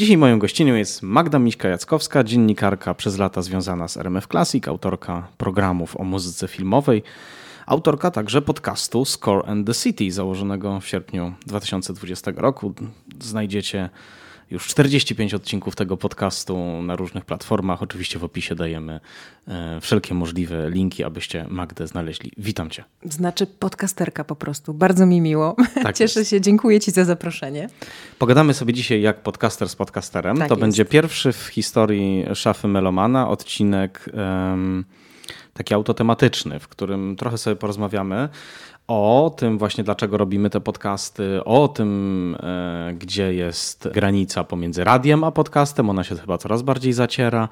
Dzisiaj moją gościnią jest Magda Miśka-Jackowska, dziennikarka przez lata związana z RMF Classic, autorka programów o muzyce filmowej, autorka także podcastu Score and the City, założonego w sierpniu 2020 roku. Znajdziecie już 45 odcinków tego podcastu na różnych platformach. Oczywiście w opisie dajemy e, wszelkie możliwe linki, abyście Magdę znaleźli. Witam Cię. Znaczy podcasterka po prostu. Bardzo mi miło. Tak Cieszę jest. się. Dziękuję Ci za zaproszenie. Pogadamy sobie dzisiaj jak podcaster z podcasterem. Tak to jest. będzie pierwszy w historii szafy Melomana odcinek um, taki autotematyczny, w którym trochę sobie porozmawiamy o tym właśnie, dlaczego robimy te podcasty, o tym, e, gdzie jest granica pomiędzy radiem a podcastem. Ona się chyba coraz bardziej zaciera.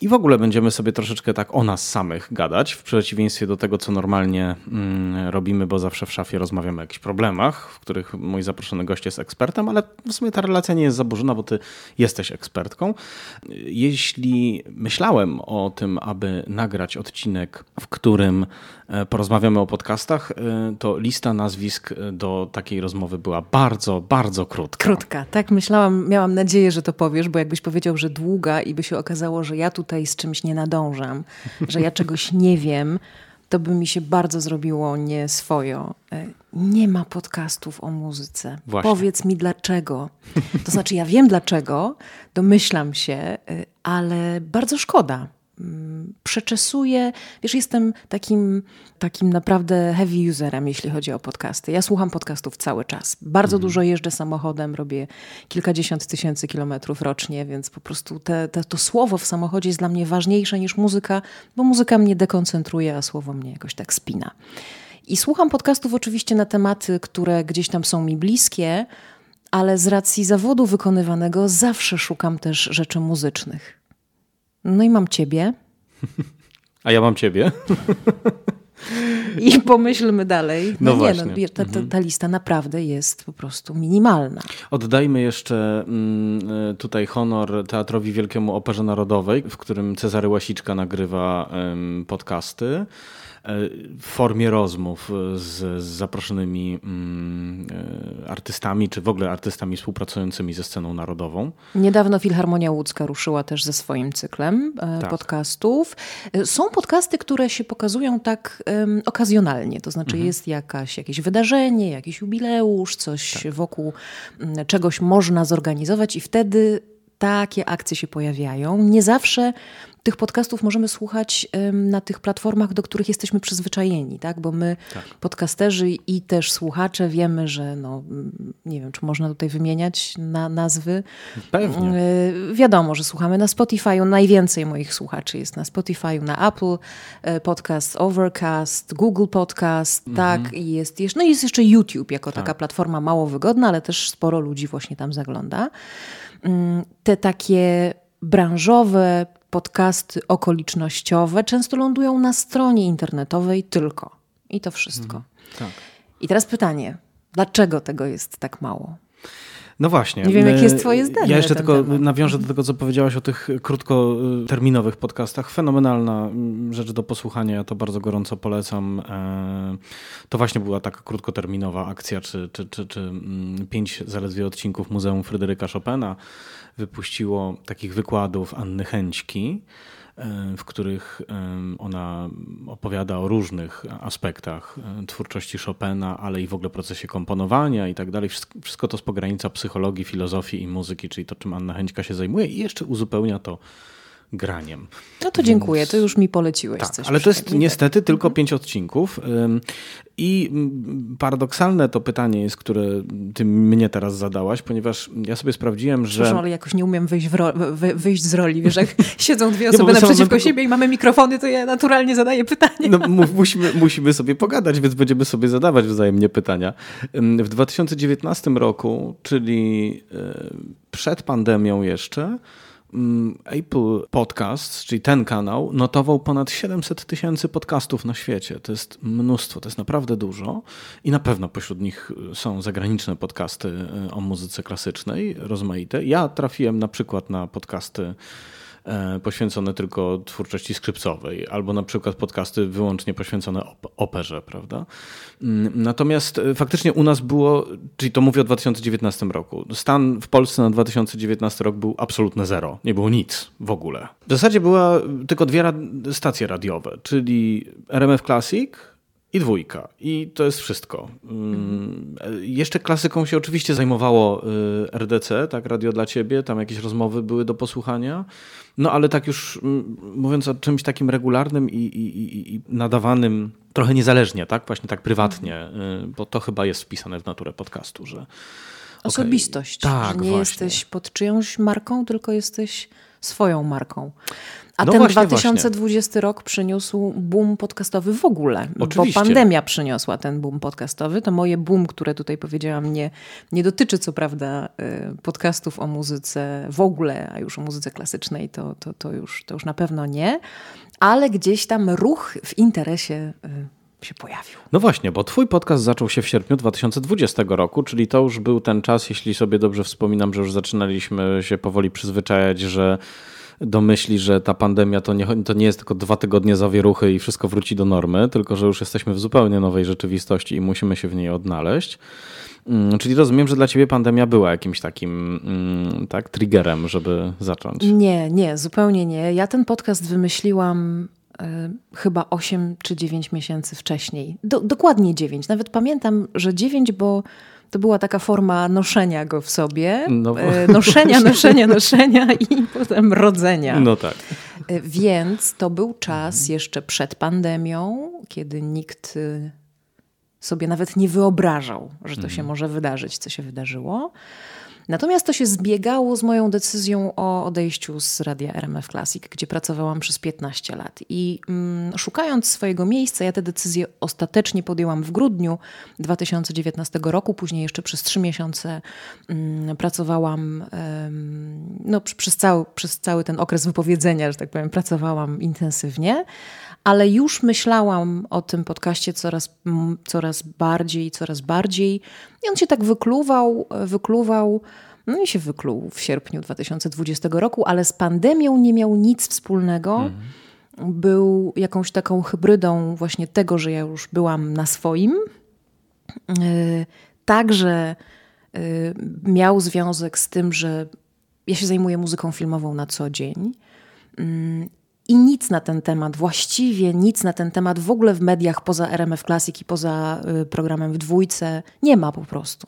I w ogóle będziemy sobie troszeczkę tak o nas samych gadać, w przeciwieństwie do tego, co normalnie mm, robimy, bo zawsze w szafie rozmawiamy o jakichś problemach, w których mój zaproszony gość jest ekspertem, ale w sumie ta relacja nie jest zaburzona, bo ty jesteś ekspertką. Jeśli myślałem o tym, aby nagrać odcinek, w którym e, porozmawiamy o podcastach, e, to lista nazwisk e, do takiej rozmowy była bardzo, bardzo krótka. Krótka, tak myślałam, miałam nadzieję, że to powiesz, bo jakbyś powiedział, że długa i by się okazało, okazało, że ja tutaj z czymś nie nadążam, że ja czegoś nie wiem, to by mi się bardzo zrobiło nieswojo. E, nie ma podcastów o muzyce. Właśnie. Powiedz mi dlaczego. To znaczy, ja wiem dlaczego, domyślam się, e, ale bardzo szkoda. Mm, przeczesuję. Wiesz, jestem takim, takim naprawdę heavy userem, jeśli chodzi o podcasty. Ja słucham podcastów cały czas. Bardzo mhm. dużo jeżdżę samochodem, robię kilkadziesiąt tysięcy kilometrów rocznie, więc po prostu te, te, to słowo w samochodzie jest dla mnie ważniejsze niż muzyka, bo muzyka mnie dekoncentruje, a słowo mnie jakoś tak spina. I słucham podcastów oczywiście na tematy, które gdzieś tam są mi bliskie, ale z racji zawodu wykonywanego zawsze szukam też rzeczy muzycznych. No i mam ciebie. A ja mam ciebie. I pomyślmy dalej. No, no nie, no, ta, ta, mhm. ta, lista naprawdę jest po prostu minimalna. Oddajmy jeszcze mm, e, tutaj honor Teatrowi Wielkiemu Operze Narodowej, w którym Cezary Łasiczka nagrywa podcasty w formie rozmów z, z zaproszonymi mm, e, artystami, czy w ogóle artystami współpracującymi ze sceną narodową. Niedawno Filharmonia Łódzka ruszyła też ze swoim cyklem e, tak. podcastów. E, są podcasty, które się pokazują tak um, okazjonalnie, to znaczy mhm. jest jakaś, jakieś wydarzenie, jakiś jubileusz, coś tak. wokół czegoś można zorganizować i wtedy takie akcje się pojawiają. Nie zawsze tych podcastów możemy słuchać na tych platformach, do których jesteśmy przyzwyczajeni, tak? Bo my, tak. podcasterzy i też słuchacze, wiemy, że no, nie wiem, czy można tutaj wymieniać na nazwy. Pewnie. E, wiadomo, że słuchamy na Spotify'u. Najwięcej moich słuchaczy jest na Spotify'u, na Apple e, Podcast, Overcast, Google Podcast, mhm. tak? I jest, jeszcze, no jest jeszcze YouTube jako tak. taka platforma mało wygodna, ale też sporo ludzi właśnie tam zagląda. Mm, te takie branżowe podcasty okolicznościowe często lądują na stronie internetowej tylko. I to wszystko. Mhm, tak. I teraz pytanie, dlaczego tego jest tak mało? No właśnie. Nie wiem, jakie jest twoje zdanie. Ja jeszcze tylko temat. nawiążę do tego, co powiedziałaś o tych krótkoterminowych podcastach. Fenomenalna mm, rzecz do posłuchania, ja to bardzo gorąco polecam. E, to właśnie była taka krótkoterminowa akcja, czy, czy, czy, czy mm, pięć zaledwie odcinków Muzeum Fryderyka Chopina wypuściło takich wykładów Anny Chęćki w których ona opowiada o różnych aspektach twórczości Chopina, ale i w ogóle procesie komponowania i tak dalej. Wszystko to z pogranicza psychologii, filozofii i muzyki, czyli to, czym Anna Chęćka się zajmuje i jeszcze uzupełnia to graniem. No to dziękuję, Więc... to już mi poleciłeś tak, coś. Ale to jest niestety tylko mhm. pięć odcinków. I paradoksalne to pytanie jest, które ty mnie teraz zadałaś, ponieważ ja sobie sprawdziłem, że... Proszę, ale jakoś nie umiem wyjść, ro... wyjść z roli. Wiesz, jak siedzą dwie osoby no naprzeciwko siebie i mamy mikrofony, to ja naturalnie zadaję pytanie. No, musimy, musimy sobie pogadać, więc będziemy sobie zadawać wzajemnie pytania. W 2019 roku, czyli e, przed pandemią jeszcze, Mm, Apple Podcasts, czyli ten kanał, notował ponad 700 tysięcy podcastów na świecie. To jest mnóstwo, to jest naprawdę dużo. I na pewno pośród nich są zagraniczne podcasty e, o muzyce klasycznej, rozmaite. Ja trafiłem na przykład na podcasty poświęcone tylko twórczości skrzypcowej, albo na przykład podcasty wyłącznie poświęcone op operze, prawda? Mm, natomiast e, faktycznie u nas było, czyli to mówię o 2019 roku, stan w Polsce na 2019 rok był absolutne zero, nie było nic w ogóle. W zasadzie była tylko dwie stacje radiowe, czyli RMF Classic, i dwójka. I to jest wszystko. Mhm. Jeszcze klasyką się oczywiście zajmowało y, RDC, tak, Radio dla Ciebie, tam jakieś rozmowy były do posłuchania. No ale tak już mm, mówiąc o czymś takim regularnym i, i, i nadawanym trochę niezależnie, tak, właśnie tak prywatnie, y, bo to chyba jest wpisane w naturę podcastu, że Osobistość, okay. tak, że nie właśnie. jesteś pod czyjąś marką, tylko jesteś swoją marką. A no ten właśnie, 2020 właśnie. rok przyniósł boom podcastowy w ogóle, Oczywiście. bo pandemia przyniosła ten boom podcastowy. To moje boom, które tutaj powiedziałam, nie, nie dotyczy co prawda y, podcastów o muzyce w ogóle, a już o muzyce klasycznej to, to, to, już, to już na pewno nie, ale gdzieś tam ruch w interesie y, się pojawił. No właśnie, bo twój podcast zaczął się w sierpniu 2020 roku, czyli to już był ten czas, jeśli sobie dobrze wspominam, że już zaczynaliśmy się powoli przyzwyczajać, że do myśli, że ta pandemia to nie, to nie jest tylko dwa tygodnie zawieruchy i wszystko wróci do normy, tylko że już jesteśmy w zupełnie nowej rzeczywistości i musimy się w niej odnaleźć. Mm, czyli rozumiem, że dla ciebie pandemia była jakimś takim mm, tak, triggerem, żeby zacząć. Nie, nie, zupełnie nie. Ja ten podcast wymyśliłam chyba 8 czy 9 miesięcy wcześniej. Do, dokładnie 9. Nawet pamiętam, że 9, bo to była taka forma noszenia go w sobie. No bo... E, noszenia, noszenia, noszenia i potem rodzenia. No tak. E, więc to był czas jeszcze przed pandemią, kiedy nikt e, sobie nawet nie wyobrażał, że to się mhm. może wydarzyć, co się wydarzyło. Natomiast to się zbiegało z moją decyzją o odejściu z radia RMF Classic, gdzie pracowałam przez 15 lat. I mm, szukając swojego miejsca, ja tę decyzję ostatecznie podjęłam w grudniu 2019 roku. Później jeszcze przez trzy miesiące mm, pracowałam, ym, no, przez, cały, przez cały ten okres wypowiedzenia, że tak powiem, pracowałam intensywnie ale już myślałam o tym podcaście coraz, coraz bardziej, coraz bardziej. I on się tak wykluwał, wykluwał, no i się wykluł w sierpniu 2020 roku, ale z pandemią nie miał nic wspólnego. Mhm. Był jakąś taką hybrydą właśnie tego, że ja już byłam na swoim. E, także e, miał związek z tym, że ja się zajmuję muzyką filmową na co dzień. Mm, i nic na ten temat, właściwie nic na ten temat w ogóle w mediach poza RMF Classic i poza y, programem w dwójce nie ma po prostu.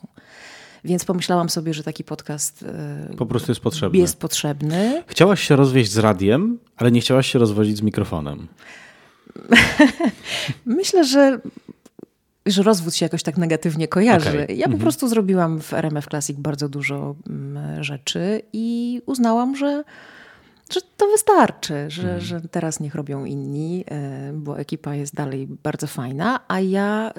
Więc pomyślałam sobie, że taki podcast y, po prostu jest potrzebny. Jest potrzebny. Chciałaś się rozwieść z radiem, ale nie chciałaś się rozwodzić z mikrofonem. Myślę, że że rozwód się jakoś tak negatywnie kojarzy. Okay. Ja po mhm. prostu zrobiłam w RMF Classic bardzo dużo mm, rzeczy i uznałam, że że to wystarczy, że, mhm. że teraz niech robią inni, e, bo ekipa jest dalej bardzo fajna, a ja,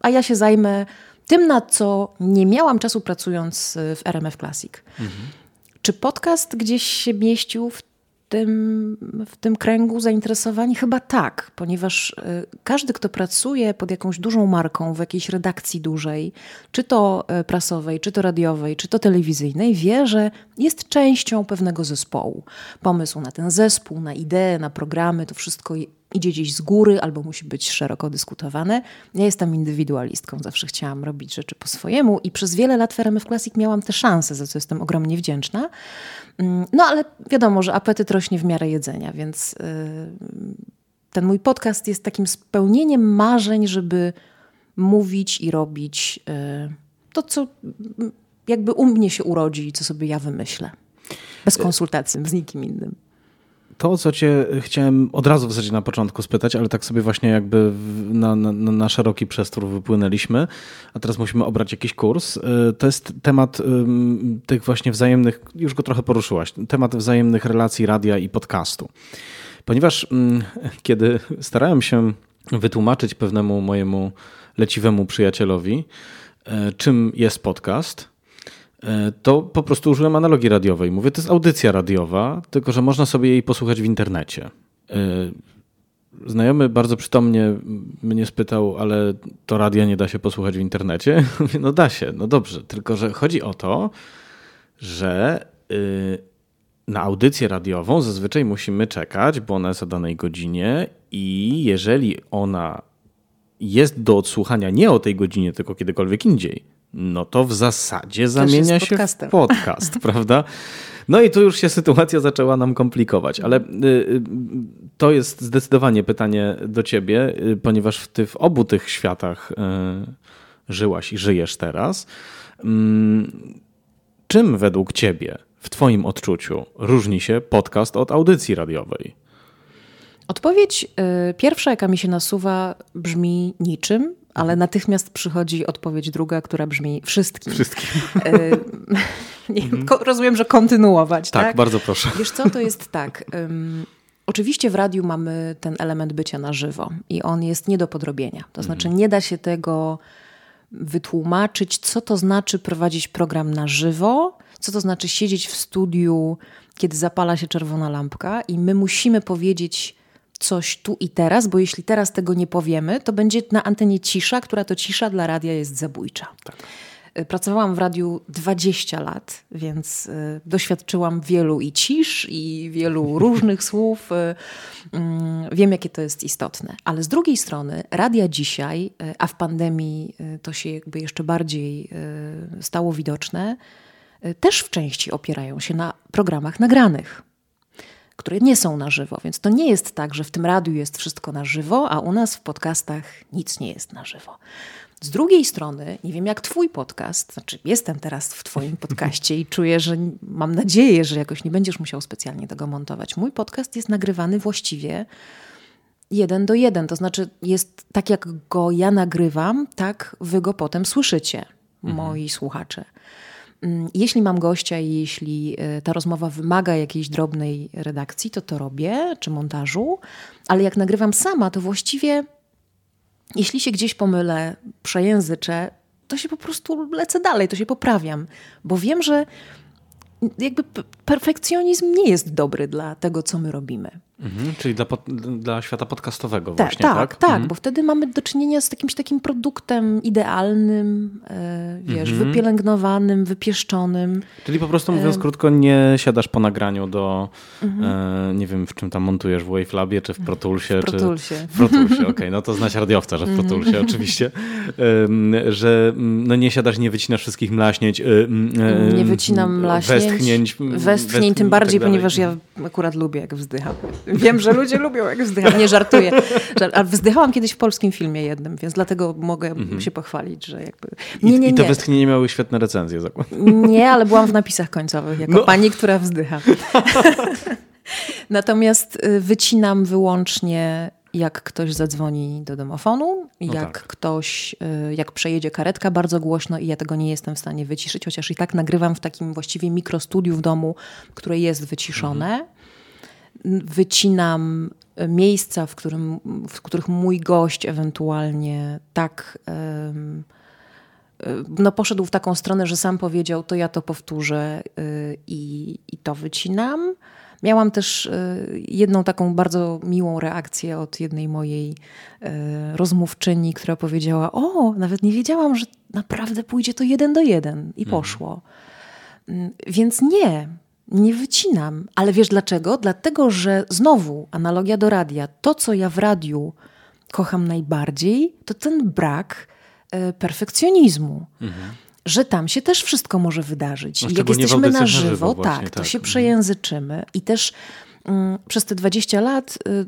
a ja się zajmę tym, na co nie miałam czasu pracując w RMF Classic. Mhm. Czy podcast gdzieś się mieścił w tym, w tym kręgu zainteresowań? Chyba tak, ponieważ y, każdy, kto pracuje pod jakąś dużą marką, w jakiejś redakcji dużej, czy to y, prasowej, czy to radiowej, czy to telewizyjnej, wie, że jest częścią pewnego zespołu. Pomysł na ten zespół, na ideę, na programy, to wszystko idzie gdzieś z góry albo musi być szeroko dyskutowane. Ja jestem indywidualistką, zawsze chciałam robić rzeczy po swojemu i przez wiele lat w RMF Classic miałam tę szansę, za co jestem ogromnie wdzięczna. Mm, no ale wiadomo, że apetyt rośnie w miarę jedzenia, więc y, ten mój podcast jest takim spełnieniem marzeń, żeby mówić i robić y, to, co jakby u mnie się urodzi, co sobie ja wymyślę. Bez konsultacji z nikim innym. To, co cię chciałem od razu w zasadzie na początku spytać, ale tak sobie właśnie jakby na, na, na szeroki przestór wypłynęliśmy, a teraz musimy obrać jakiś kurs. Y, to jest temat tych właśnie wzajemnych, już go trochę poruszyłaś, temat wzajemnych relacji radia i podcastu. Ponieważ kiedy starałem się wytłumaczyć pewnemu mojemu leciwemu przyjacielowi, y, czym jest podcast, E, to po prostu użyłem analogii radiowej. Mówię, to jest audycja radiowa, tylko że można sobie jej posłuchać w internecie. E, znajomy bardzo przytomnie mnie spytał, ale to radia nie da się posłuchać w internecie? Mówię, no da się, no dobrze, tylko że chodzi o to, że y, na audycję radiową zazwyczaj musimy czekać, bo ona jest o danej godzinie i jeżeli ona jest do odsłuchania nie o tej godzinie, tylko kiedykolwiek indziej, no to w zasadzie zamienia się w podcast, prawda? No i tu już się sytuacja zaczęła nam komplikować, ale y, y, to jest zdecydowanie pytanie do ciebie, y, ponieważ ty w obu tych światach żyłaś i żyjesz teraz. Mm, czym według ciebie, w twoim odczuciu, różni się podcast od audycji radiowej? Odpowiedź pierwsza, jaka mi się nasuwa, brzmi niczym, ale natychmiast przychodzi odpowiedź druga, która brzmi wszystkim. Wszystkim. E, nie, mhm. rozumiem, że kontynuować. Tak, tak, bardzo proszę. Wiesz co, to jest tak. Um, oczywiście w radiu mamy ten element bycia na żywo i on jest nie do podrobienia. To znaczy mhm. nie da się tego wytłumaczyć, co to znaczy prowadzić program na żywo, co to znaczy siedzieć w studiu, kiedy zapala się czerwona lampka i my musimy powiedzieć coś tu i teraz, bo jeśli teraz tego nie powiemy, to będzie na antenie cisza, która to cisza dla radia jest zabójcza. Tak. Y, pracowałam w radiu 20 lat, więc y, doświadczyłam wielu i cisz, i wielu różnych słów. Y, mm, wiem, jakie to jest istotne. Ale z drugiej strony, radia dzisiaj, a w pandemii to się jakby jeszcze bardziej stało widoczne, też w części opierają się na programach nagranych które nie są na żywo. Więc to nie jest tak, że w tym radiu jest wszystko na żywo, a u nas w podcastach nic nie jest na żywo. Z drugiej strony, nie wiem jak Twój podcast, znaczy jestem teraz w Twoim podcaście i czuję, że mam nadzieję, że jakoś nie będziesz musiał specjalnie tego montować. Mój podcast jest nagrywany właściwie jeden do jeden, to znaczy jest tak jak go ja nagrywam, tak Wy go potem słyszycie, mhm. moi słuchacze. Mm, jeśli mam gościa i jeśli e, ta rozmowa wymaga jakiejś drobnej redakcji, to to robię, czy montażu, ale jak nagrywam sama, to właściwie jeśli się gdzieś pomylę, przejęzyczę, to się po prostu lecę dalej, to się poprawiam, bo wiem, że jakby perfekcjonizm nie jest dobry dla tego, co my robimy. Mhm, czyli dla, dla świata podcastowego tak, właśnie, tak? Tak, tak, mhm. bo wtedy mamy do czynienia z jakimś takim produktem idealnym, e, wiesz, mhm. wypielęgnowanym, wypieszczonym. Czyli po prostu mówiąc e... krótko, nie siadasz po nagraniu do, mhm. e, nie wiem, w czym tam montujesz, w Wavelabie, czy w Protulsie. W Protulsie. Czy... W Protulsie, okej, okay, no to znać radiowca, że w mhm. Protulsie oczywiście. E, że no nie siadasz, nie wycinasz wszystkich mlaśnięć. E, nie wycinam mlaśnięć. Westchnięć. Westchnień, tym bardziej, tak ponieważ ja akurat lubię, jak wzdycham. Wiem, że ludzie lubią, jak wzdycham. Nie żartuję. A wzdychałam kiedyś w polskim filmie jednym, więc dlatego mogę mhm. się pochwalić, że jakby... Nie, nie, nie. I te westchnienie miały świetne recenzje. Nie, ale byłam w napisach końcowych, jako no. pani, która wzdycha. Natomiast y, wycinam wyłącznie jak ktoś zadzwoni do domofonu, no jak tak. ktoś, y, jak przejedzie karetka bardzo głośno i ja tego nie jestem w stanie wyciszyć, chociaż i tak nagrywam w takim właściwie mikrostudiu w domu, które jest wyciszone. Mhm wycinam miejsca, w, którym, w których mój gość ewentualnie tak no poszedł w taką stronę, że sam powiedział, to ja to powtórzę y, i, i to wycinam. Miałam też y, jedną taką bardzo miłą reakcję od jednej mojej rozmówczyni, która powiedziała: O, nawet nie wiedziałam, że naprawdę pójdzie to jeden do jeden. I mhm. poszło. Mm, więc nie, nie wycinam. Ale wiesz dlaczego? Dlatego, że znowu analogia do radia. To, co ja w radiu kocham najbardziej, to ten brak e, perfekcjonizmu. Mhm. że tam się też wszystko może wydarzyć. No, jak jesteśmy na żywo, żywo właśnie, tak, to tak. się mhm. przejęzyczymy. I też mm, przez te 20 lat y,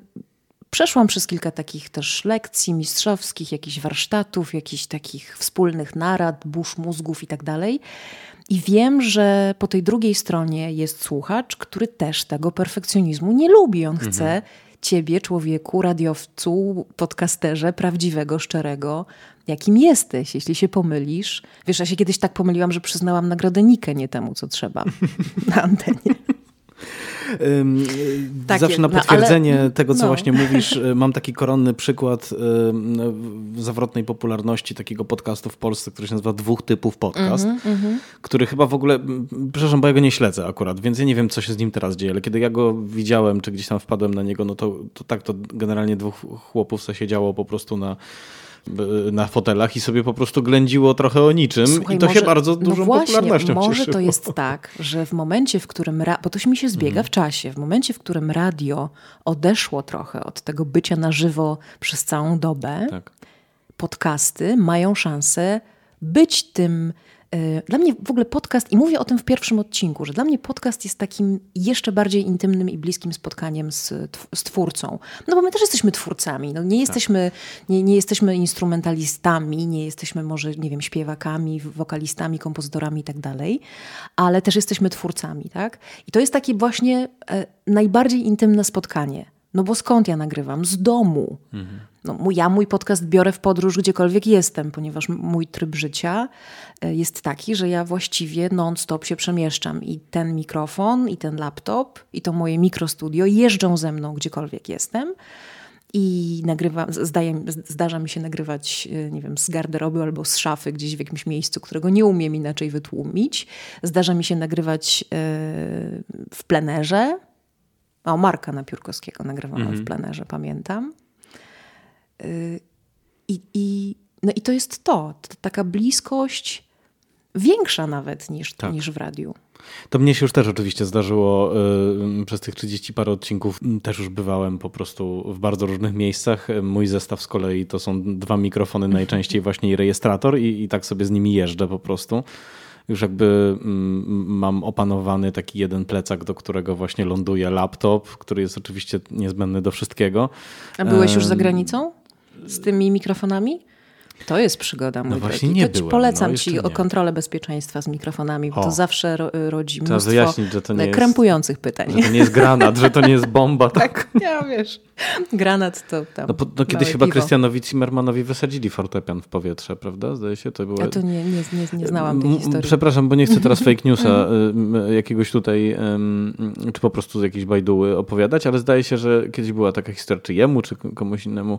przeszłam przez kilka takich też lekcji mistrzowskich, jakichś warsztatów, jakichś takich wspólnych narad, burz mózgów i tak dalej. I wiem, że po tej drugiej stronie jest słuchacz, który też tego perfekcjonizmu nie lubi. On mhm. chce ciebie, człowieku, radiowcu, podcasterze, prawdziwego, szczerego, jakim jesteś, jeśli się pomylisz. Wiesz, ja się kiedyś tak pomyliłam, że przyznałam nagrodę Nikę nie temu, co trzeba na antenie. Tak Zawsze na potwierdzenie no, ale, tego, co no. właśnie mówisz, e, mam taki koronny przykład zawrotnej popularności takiego podcastu w Polsce, który się nazywa Dwóch Typów Podcast, mm -hmm, który chyba w ogóle, przepraszam, bo ja go nie śledzę akurat, więc ja nie wiem, co się z nim teraz dzieje, ale kiedy ja go widziałem, czy gdzieś tam wpadłem na niego, no to, to tak, to generalnie dwóch chłopów co siedziało po prostu na na fotelach i sobie po prostu ględziło trochę o niczym Słuchaj, i to może, się bardzo no dużą no właśnie, popularnością może cieszyło. to jest tak, że w momencie, w którym, bo to się mi się zbiega mhm. w czasie, w momencie, w którym radio odeszło trochę od tego bycia na żywo przez całą dobę, tak. podcasty mają szansę być tym dla mnie w ogóle podcast, i mówię o tym w pierwszym odcinku, że dla mnie podcast jest takim jeszcze bardziej intymnym i bliskim spotkaniem z, z twórcą. No bo my też jesteśmy twórcami. No nie, tak. jesteśmy, nie, nie jesteśmy instrumentalistami, nie jesteśmy może, nie wiem, śpiewakami, wokalistami, kompozytorami i tak dalej, ale też jesteśmy twórcami, tak? I to jest takie właśnie e, najbardziej intymne spotkanie. No bo skąd ja nagrywam? Z domu. No, ja mój podcast biorę w podróż gdziekolwiek jestem, ponieważ mój tryb życia e, jest taki, że ja właściwie non-stop się przemieszczam i ten mikrofon, i ten laptop, i to moje mikrostudio jeżdżą ze mną gdziekolwiek jestem. I nagrywam, zdaje, zdarza mi się nagrywać, e, nie wiem, z garderoby albo z szafy gdzieś w jakimś miejscu, którego nie umiem inaczej wytłumić. Zdarza mi się nagrywać e, w plenerze, o, Marka Napiórkowskiego nagrywałam mhm. w plenerze, pamiętam. Y, I, i, no i to jest to, taka bliskość większa nawet niż, tak. niż w radiu. To mnie się już też oczywiście zdarzyło y, przez tych 30 parę odcinków. Też już bywałem po prostu w bardzo różnych miejscach. Mój zestaw z kolei to są dwa mikrofony najczęściej właśnie i rejestrator i, i tak sobie z nimi jeżdżę po prostu już jakby mm, mam opanowany taki jeden plecak, do którego właśnie ląduje laptop, który jest oczywiście niezbędny do wszystkiego. A byłeś już za granicą z tymi mikrofonami? To jest przygoda, mój no właśnie nie to ci polecam no, ci o kontrolę bezpieczeństwa z mikrofonami, bo o. to zawsze ro, rodzi mnóstwo wyjaśnić, że to nie krępujących jest, pytań. Że to nie jest granat, że to nie jest bomba. tak, ja wiesz. Granat to tam No, no kiedyś chyba Krystianowi Zimmermanowi wysadzili fortepian w powietrze, prawda? Zdaje się, to było... A to nie, nie, nie, nie znałam tej historii. Przepraszam, bo nie chcę teraz fake newsa jakiegoś tutaj, czy po prostu z jakiejś bajduły opowiadać, ale zdaje się, że kiedyś była taka historia, czy jemu, czy komuś innemu,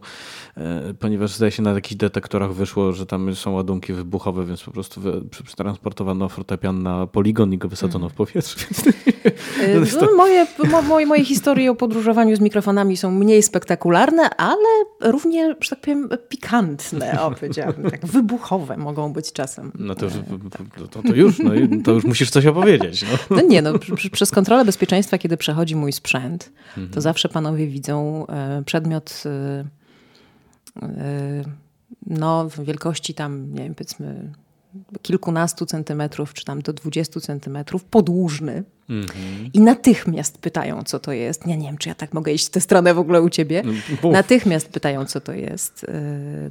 e, ponieważ zdaje się na jakichś detektorach wyszło, że tam są ładunki wybuchowe, więc po prostu przetransportowano fortepian na poligon i go wysadzono mm. w powietrze. E, no, moje, moje, moje historie o podróżowaniu z mikrofonami są mniej spektakularne, ale równie, że tak powiem, pikantne, o, powiedziałabym, tak, wybuchowe mogą być czasem. No to, to, to już, no, to już musisz coś opowiedzieć. No, no nie, no, przez kontrolę bezpieczeństwa, kiedy przechodzi mój sprzęt, mhm. to zawsze panowie widzą e, przedmiot e, no, w wielkości tam, nie wiem, powiedzmy kilkunastu centymetrów, czy tam do dwudziestu centymetrów, podłużny. Mm-hmm. I natychmiast pytają, co to jest. Ja nie wiem, czy ja tak mogę iść w tę stronę w ogóle u ciebie. No, natychmiast pytają, co to jest. Y,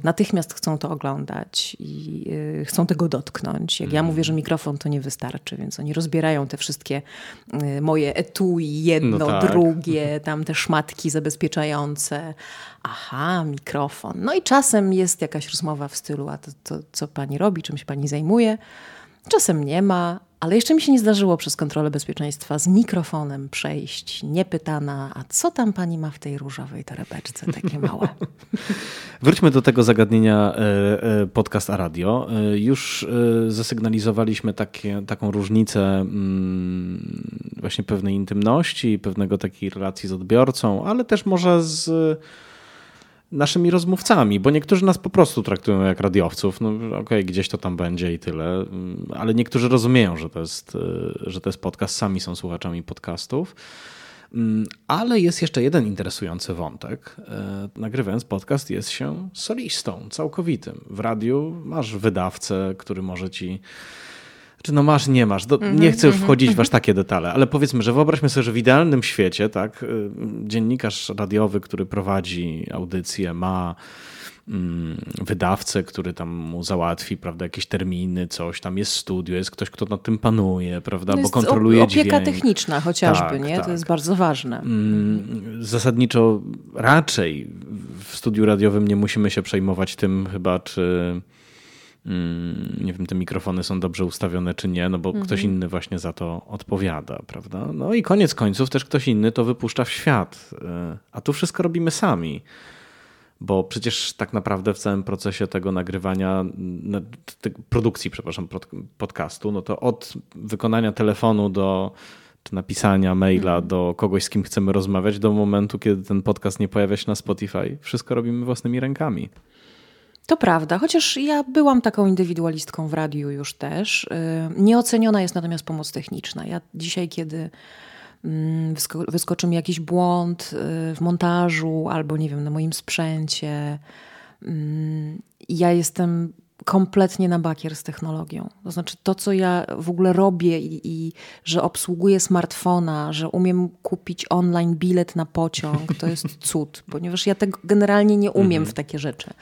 natychmiast chcą to oglądać i y, chcą tego dotknąć. Jak ja mówię, że mikrofon to nie wystarczy, więc oni rozbierają te wszystkie y, moje etui, jedno, no tak. drugie, tam te szmatki zabezpieczające. Aha, mikrofon. No i czasem jest jakaś rozmowa w stylu, a to, to co pani robi, czym się pani zajmuje. Czasem nie ma, ale jeszcze mi się nie zdarzyło przez kontrolę bezpieczeństwa z mikrofonem przejść, niepytana, a co tam pani ma w tej różowej torebeczce, takie małe. Wróćmy do tego zagadnienia e, e, podcast a radio. E, już zasygnalizowaliśmy takie, taką różnicę mm, właśnie pewnej intymności, pewnego takiej relacji z odbiorcą, ale też może z naszymi rozmówcami, bo niektórzy nas po prostu traktują jak radiowców. No okej, okay, gdzieś to tam będzie i tyle, ale niektórzy rozumieją, że to jest, e, że to jest podcast, sami są słuchaczami podcastów. Mm, ale jest jeszcze jeden interesujący wątek. E, nagrywając podcast jest się solistą całkowitym. W radiu masz wydawcę, który może ci czy no masz, nie masz. Do, -hmm, nie chcę już -hmm, wchodzić w aż takie detale, ale powiedzmy, że wyobraźmy sobie, że w idealnym świecie, tak, y, dziennikarz radiowy, który prowadzi audycję, ma mm, wydawcę, który tam mu załatwi, prawda, jakieś terminy, coś, tam jest studio, jest ktoś, kto nad tym panuje, prawda, no bo kontroluje opieka dźwięk. techniczna chociażby, tak, nie? Tak. To jest bardzo ważne. Mm, zasadniczo raczej w studiu radiowym nie musimy się przejmować tym chyba, czy nie wiem, te mikrofony są dobrze ustawione czy nie, no bo mhm. ktoś inny właśnie za to odpowiada, prawda? No i koniec końców też ktoś inny to wypuszcza w świat, e, a tu wszystko robimy sami. Bo przecież tak naprawdę w całym procesie tego nagrywania, produkcji, przepraszam, podcastu, no to od wykonania telefonu do czy napisania maila mhm. do kogoś, z kim chcemy rozmawiać, do momentu, kiedy ten podcast nie pojawia się na Spotify, wszystko robimy własnymi rękami. To prawda, chociaż ja byłam taką indywidualistką w radiu już też. Y, nieoceniona jest natomiast pomoc techniczna. Ja dzisiaj, kiedy mm, wyskoczy mi jakiś błąd y, w montażu albo nie wiem, na moim sprzęcie, mm, ja jestem kompletnie na bakier z technologią. To znaczy to, co ja w ogóle robię i, i, że obsługuję smartfona, że umiem kupić online bilet na pociąg, to jest cud, ponieważ ja tego generalnie nie umiem w takie rzeczy.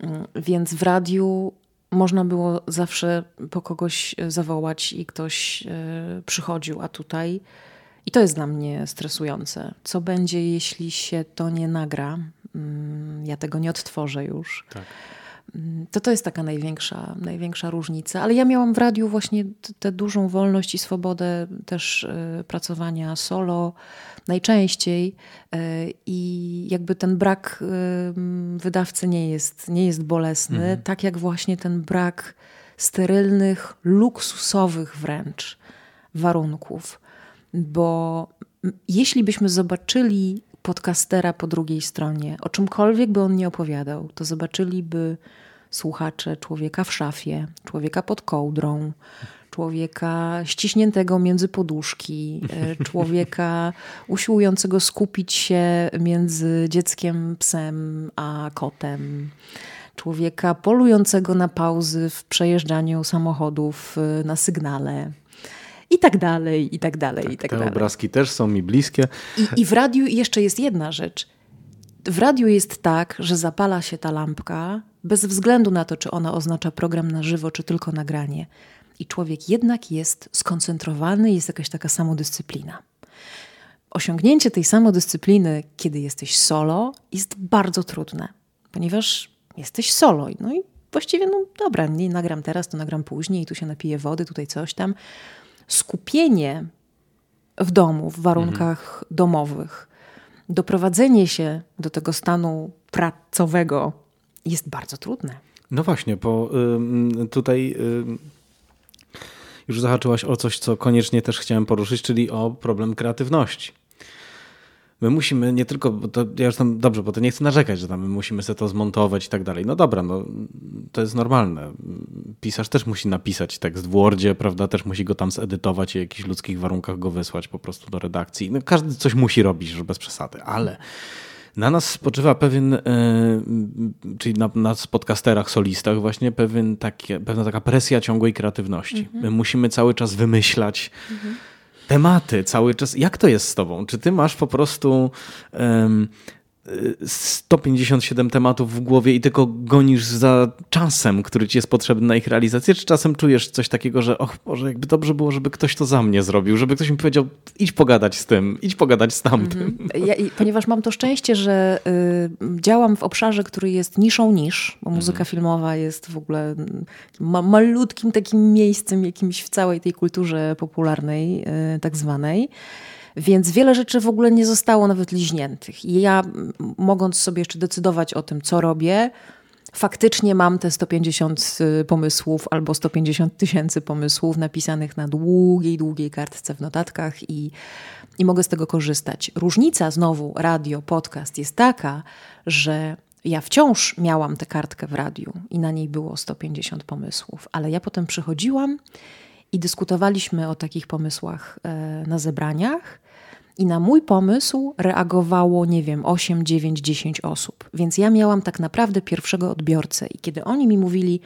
Mm, więc w radiu można było zawsze po kogoś zawołać i ktoś e, przychodził, a tutaj. I to jest dla mnie stresujące. Co będzie, jeśli się to nie nagra? Mm, ja tego nie odtworzę już. Tak. Mm, to to jest taka największa, największa różnica. Ale ja miałam w radiu właśnie tę dużą wolność i swobodę też y, pracowania solo najczęściej y, i jakby ten brak y, wydawcy nie jest, nie jest bolesny, mhm. tak jak właśnie ten brak sterylnych, luksusowych wręcz warunków. Bo jeśli byśmy zobaczyli podcastera po drugiej stronie, o czymkolwiek by on nie opowiadał, to zobaczyliby słuchacze człowieka w szafie, człowieka pod kołdrą, człowieka ściśniętego między poduszki, e, człowieka usiłującego skupić się między dzieckiem, psem a kotem człowieka polującego na pauzy w przejeżdżaniu samochodów e, na sygnale. I tak dalej, i tak dalej, tak, i tak te dalej. obrazki też są mi bliskie. I, I w radiu jeszcze jest jedna rzecz. W radiu jest tak, że zapala się ta lampka bez względu na to, czy ona oznacza program na żywo, czy tylko nagranie. I człowiek jednak jest skoncentrowany, jest jakaś taka samodyscyplina. Osiągnięcie tej samodyscypliny, kiedy jesteś solo, jest bardzo trudne, ponieważ jesteś solo. No i właściwie, no dobra, nie nagram teraz, to nagram później, tu się napiję wody, tutaj coś tam. Skupienie w domu, w warunkach mhm. domowych, doprowadzenie się do tego stanu pracowego jest bardzo trudne. No właśnie, bo y, tutaj y, już zahaczyłaś o coś, co koniecznie też chciałem poruszyć, czyli o problem kreatywności. My musimy nie tylko, bo to ja już tam, dobrze, bo to nie chcę narzekać, że tam my musimy sobie to zmontować i tak dalej. No dobra, no to jest normalne. Pisarz też musi napisać tekst w Wordzie, prawda, też musi go tam zedytować i w jakichś ludzkich warunkach go wysłać po prostu do redakcji. No, każdy coś musi robić, że bez przesady, ale na nas spoczywa pewien, e, czyli na nas podcasterach, solistach właśnie pewien takie, pewna taka presja ciągłej kreatywności. Mhm. My musimy cały czas wymyślać mhm. Tematy, cały czas. Jak to jest z tobą? Czy ty masz po prostu um, 157 tematów w głowie i tylko gonisz za czasem, który ci jest potrzebny na ich realizację, czy czasem czujesz coś takiego, że och Boże, jakby dobrze było, żeby ktoś to za mnie zrobił, żeby ktoś mi powiedział, idź pogadać z tym, idź pogadać z tamtym. Mhm. Ja, ponieważ mam to szczęście, że y, działam w obszarze, który jest niszą nisz, bo muzyka mhm. filmowa jest w ogóle ma, malutkim takim miejscem jakimś w całej tej kulturze popularnej, y, tak zwanej. Więc wiele rzeczy w ogóle nie zostało nawet liźniętych. I ja, mogąc sobie jeszcze decydować o tym, co robię, faktycznie mam te 150 y, pomysłów albo 150 tysięcy pomysłów napisanych na długiej, długiej kartce w notatkach i, i mogę z tego korzystać. Różnica znowu radio, podcast jest taka, że ja wciąż miałam tę kartkę w radiu i na niej było 150 pomysłów, ale ja potem przychodziłam i dyskutowaliśmy o takich pomysłach e, na zebraniach I na mój pomysł reagowało, nie wiem, 8, 9, 10 osób. Więc ja miałam tak naprawdę pierwszego odbiorcę. I kiedy oni mi mówili,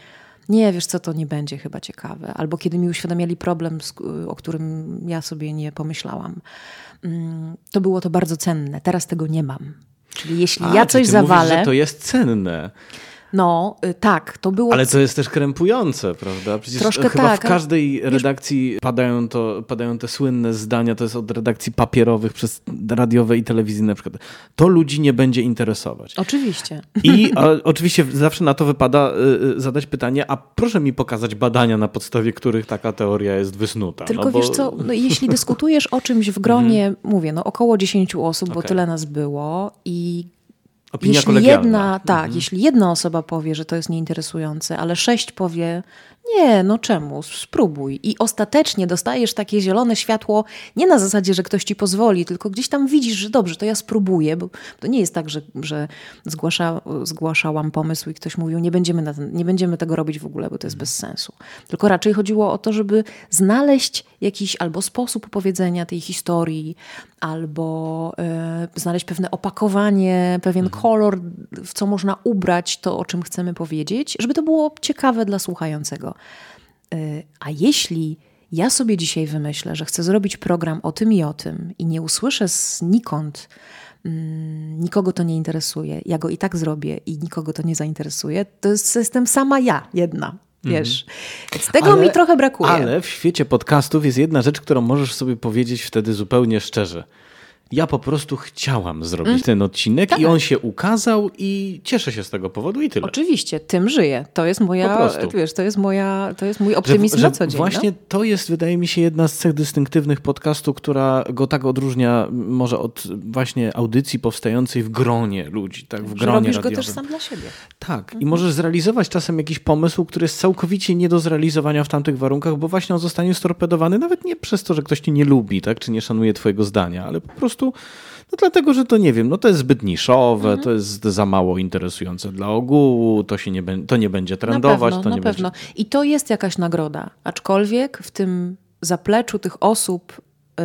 nie, wiesz co, to nie będzie chyba ciekawe. Albo kiedy mi uświadamiali problem, o którym ja sobie nie pomyślałam, mm, to było to bardzo cenne. Teraz tego nie mam. Czyli jeśli A, ja coś zawalę. Mówisz, że to jest cenne. No, y, tak, to było. Ale to jest też krępujące, prawda? Przecież Troszkę chyba tak, w każdej redakcji padają, to, padają te słynne zdania, to jest od redakcji papierowych przez radiowe i telewizyjne na przykład. To ludzi nie będzie interesować. Oczywiście. I a, oczywiście zawsze na to wypada y, y, zadać pytanie, a proszę mi pokazać badania, na podstawie których taka teoria jest wysnuta. Tylko no bo... wiesz co, no, jeśli dyskutujesz o czymś w gronie, -hmm. mówię, no około 10 osób, okay. bo tyle nas było i Opinia jeśli jedna, tak, mhm. jeśli jedna osoba powie, że to jest nieinteresujące, ale sześć powie, nie, no czemu? Spróbuj. I ostatecznie dostajesz takie zielone światło nie na zasadzie, że ktoś ci pozwoli, tylko gdzieś tam widzisz, że dobrze, to ja spróbuję, bo to nie jest tak, że, że zgłasza, zgłaszałam pomysł i ktoś mówił, nie będziemy, ten, nie będziemy tego robić w ogóle, bo to jest bez sensu. Tylko raczej chodziło o to, żeby znaleźć jakiś albo sposób opowiedzenia tej historii, albo y, znaleźć pewne opakowanie, pewien mhm. kolor, w co można ubrać to, o czym chcemy powiedzieć, żeby to było ciekawe dla słuchającego. Y, a jeśli ja sobie dzisiaj wymyślę, że chcę zrobić program o tym i o tym i nie usłyszę znikąd, mm, nikogo to nie interesuje, ja go i tak zrobię i nikogo to nie zainteresuje, to jest, jestem sama ja, jedna. Wiesz, mhm. Więc tego ale, mi trochę brakuje. Ale w świecie podcastów jest jedna rzecz, którą możesz sobie powiedzieć wtedy zupełnie szczerze ja po prostu chciałam zrobić mm. ten odcinek tak. i on się ukazał i cieszę się z tego powodu i tyle. Oczywiście, tym żyję. To jest moja, wiesz, to jest moja, to jest mój optymizm że, na co dzień. Właśnie no? to jest, wydaje mi się, jedna z cech dystynktywnych podcastu, która go tak odróżnia może od właśnie audycji powstającej w gronie ludzi, tak, w gronie że robisz radiowym. go też sam dla siebie. Tak. Mhm. I możesz zrealizować czasem jakiś pomysł, który jest całkowicie nie do zrealizowania w tamtych warunkach, bo właśnie on zostanie storpedowany nawet nie przez to, że ktoś cię nie lubi, tak, czy nie szanuje twojego zdania, ale po prostu prostu no dlatego, że to nie wiem, no to jest zbyt niszowe, mhm. to jest za mało interesujące dla ogółu, to, się nie, to nie będzie trendować. Na pewno, to nie na pewno. Będzie... I to jest jakaś nagroda. Aczkolwiek w tym zapleczu tych osób, y,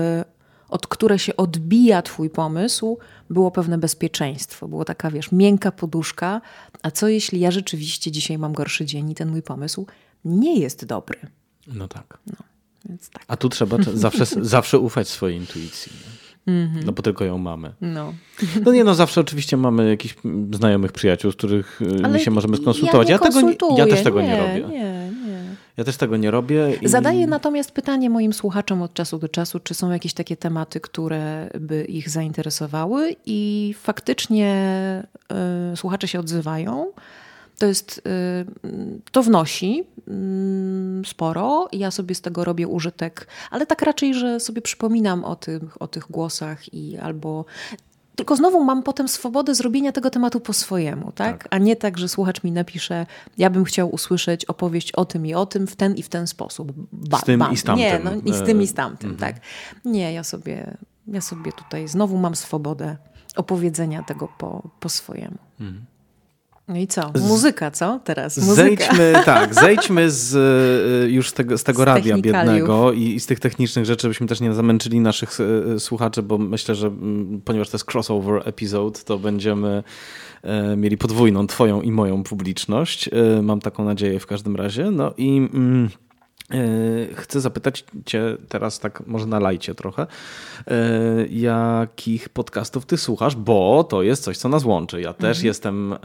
od które się odbija twój pomysł, było pewne bezpieczeństwo. Było taka, wiesz, miękka poduszka. A co jeśli ja rzeczywiście dzisiaj mam gorszy dzień i ten mój pomysł nie jest dobry? No tak. No, więc tak. A tu trzeba zawsze, zawsze ufać swojej intuicji. Mm -hmm. No bo tylko ją mamy. No. no nie, no zawsze oczywiście mamy jakichś znajomych przyjaciół, z których y, Ale my się możemy skonsultować. Ja, ja, tego, ja też tego nie, nie robię. Nie, nie. Ja też tego nie robię. I... Zadaję natomiast pytanie moim słuchaczom od czasu do czasu, czy są jakieś takie tematy, które by ich zainteresowały i faktycznie y, słuchacze się odzywają. To jest, y, to wnosi mm, sporo. Ja sobie z tego robię użytek, ale tak raczej, że sobie przypominam o tych, o tych głosach i albo tylko znowu mam potem swobodę zrobienia tego tematu po swojemu, tak? tak? A nie tak, że słuchacz mi napisze, ja bym chciał usłyszeć opowieść o tym i o tym w ten i w ten sposób. Ba, z tym bam. i z tamtym. Nie, no, i z tym i z tamtym, mhm. tak. Nie, ja sobie, ja sobie tutaj znowu mam swobodę opowiedzenia tego po, po swojemu. Mhm. No i co? Muzyka, co teraz? Muzyka. Zejdźmy, tak, zejdźmy z, y, już z tego, z tego z radia biednego i, i, z tych technicznych rzeczy, żebyśmy też nie zamęczyli naszych y, słuchaczy, bo myślę, że mm, ponieważ to jest crossover episode, to będziemy e, mieli podwójną twoją i moją publiczność. E, mam taką nadzieję w każdym razie. No i... Mm, E, chcę zapytać Cię teraz, tak może nalajcie trochę, e, jakich podcastów Ty słuchasz, bo to jest coś, co nas łączy. Ja też mhm. jestem, e,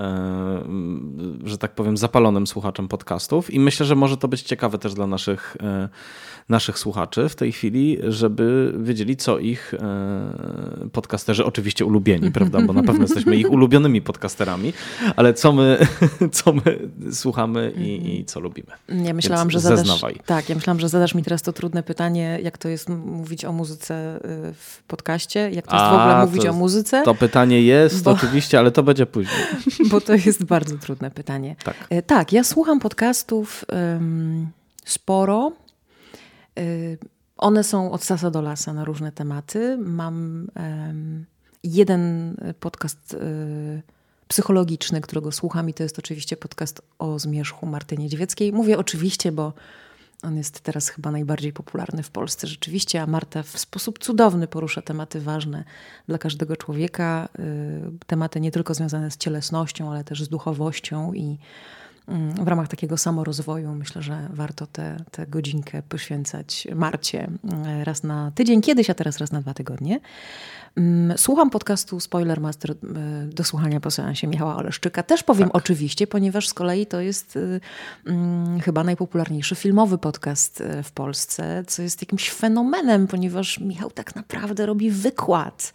że tak powiem, zapalonym słuchaczem podcastów i myślę, że może to być ciekawe też dla naszych naszych słuchaczy w tej chwili, żeby wiedzieli, co ich e, podcasterzy, oczywiście ulubieni, prawda, bo na pewno jesteśmy ich ulubionymi podcasterami, ale co my, co my słuchamy i, i co lubimy. Ja myślałam, Więc że zadasz, zeznawaj. tak, ja myślałam, że zadasz mi teraz to trudne pytanie, jak to jest mówić o muzyce y, w podcaście, jak to jest A, w ogóle mówić o muzyce. To pytanie jest bo, oczywiście, ale to będzie później. Bo to jest bardzo trudne pytanie. Tak, e, tak ja słucham podcastów um, sporo. Y, one są od sasa do lasa na różne tematy. Mam jeden podcast y, psychologiczny, którego słucham i to jest oczywiście podcast o zmierzchu Marty Niedźwieckiej. Mówię oczywiście, bo On jest teraz chyba najbardziej popularny w Polsce rzeczywiście, a Marta w sposób cudowny porusza tematy ważne dla każdego człowieka. Y, tematy nie tylko związane z cielesnością, ale też z duchowością i w ramach takiego samorozwoju myślę, że warto tę godzinkę poświęcać Marcie y, raz na tydzień, kiedyś, a teraz raz na dwa tygodnie. Mm, słucham podcastu Spoiler Master y, do słuchania po seansie Michała Oleszczyka. Też powiem tak. oczywiście, ponieważ z kolei to jest y, mm, chyba najpopularniejszy filmowy podcast w Polsce, co jest jakimś fenomenem, ponieważ Michał tak naprawdę robi wykład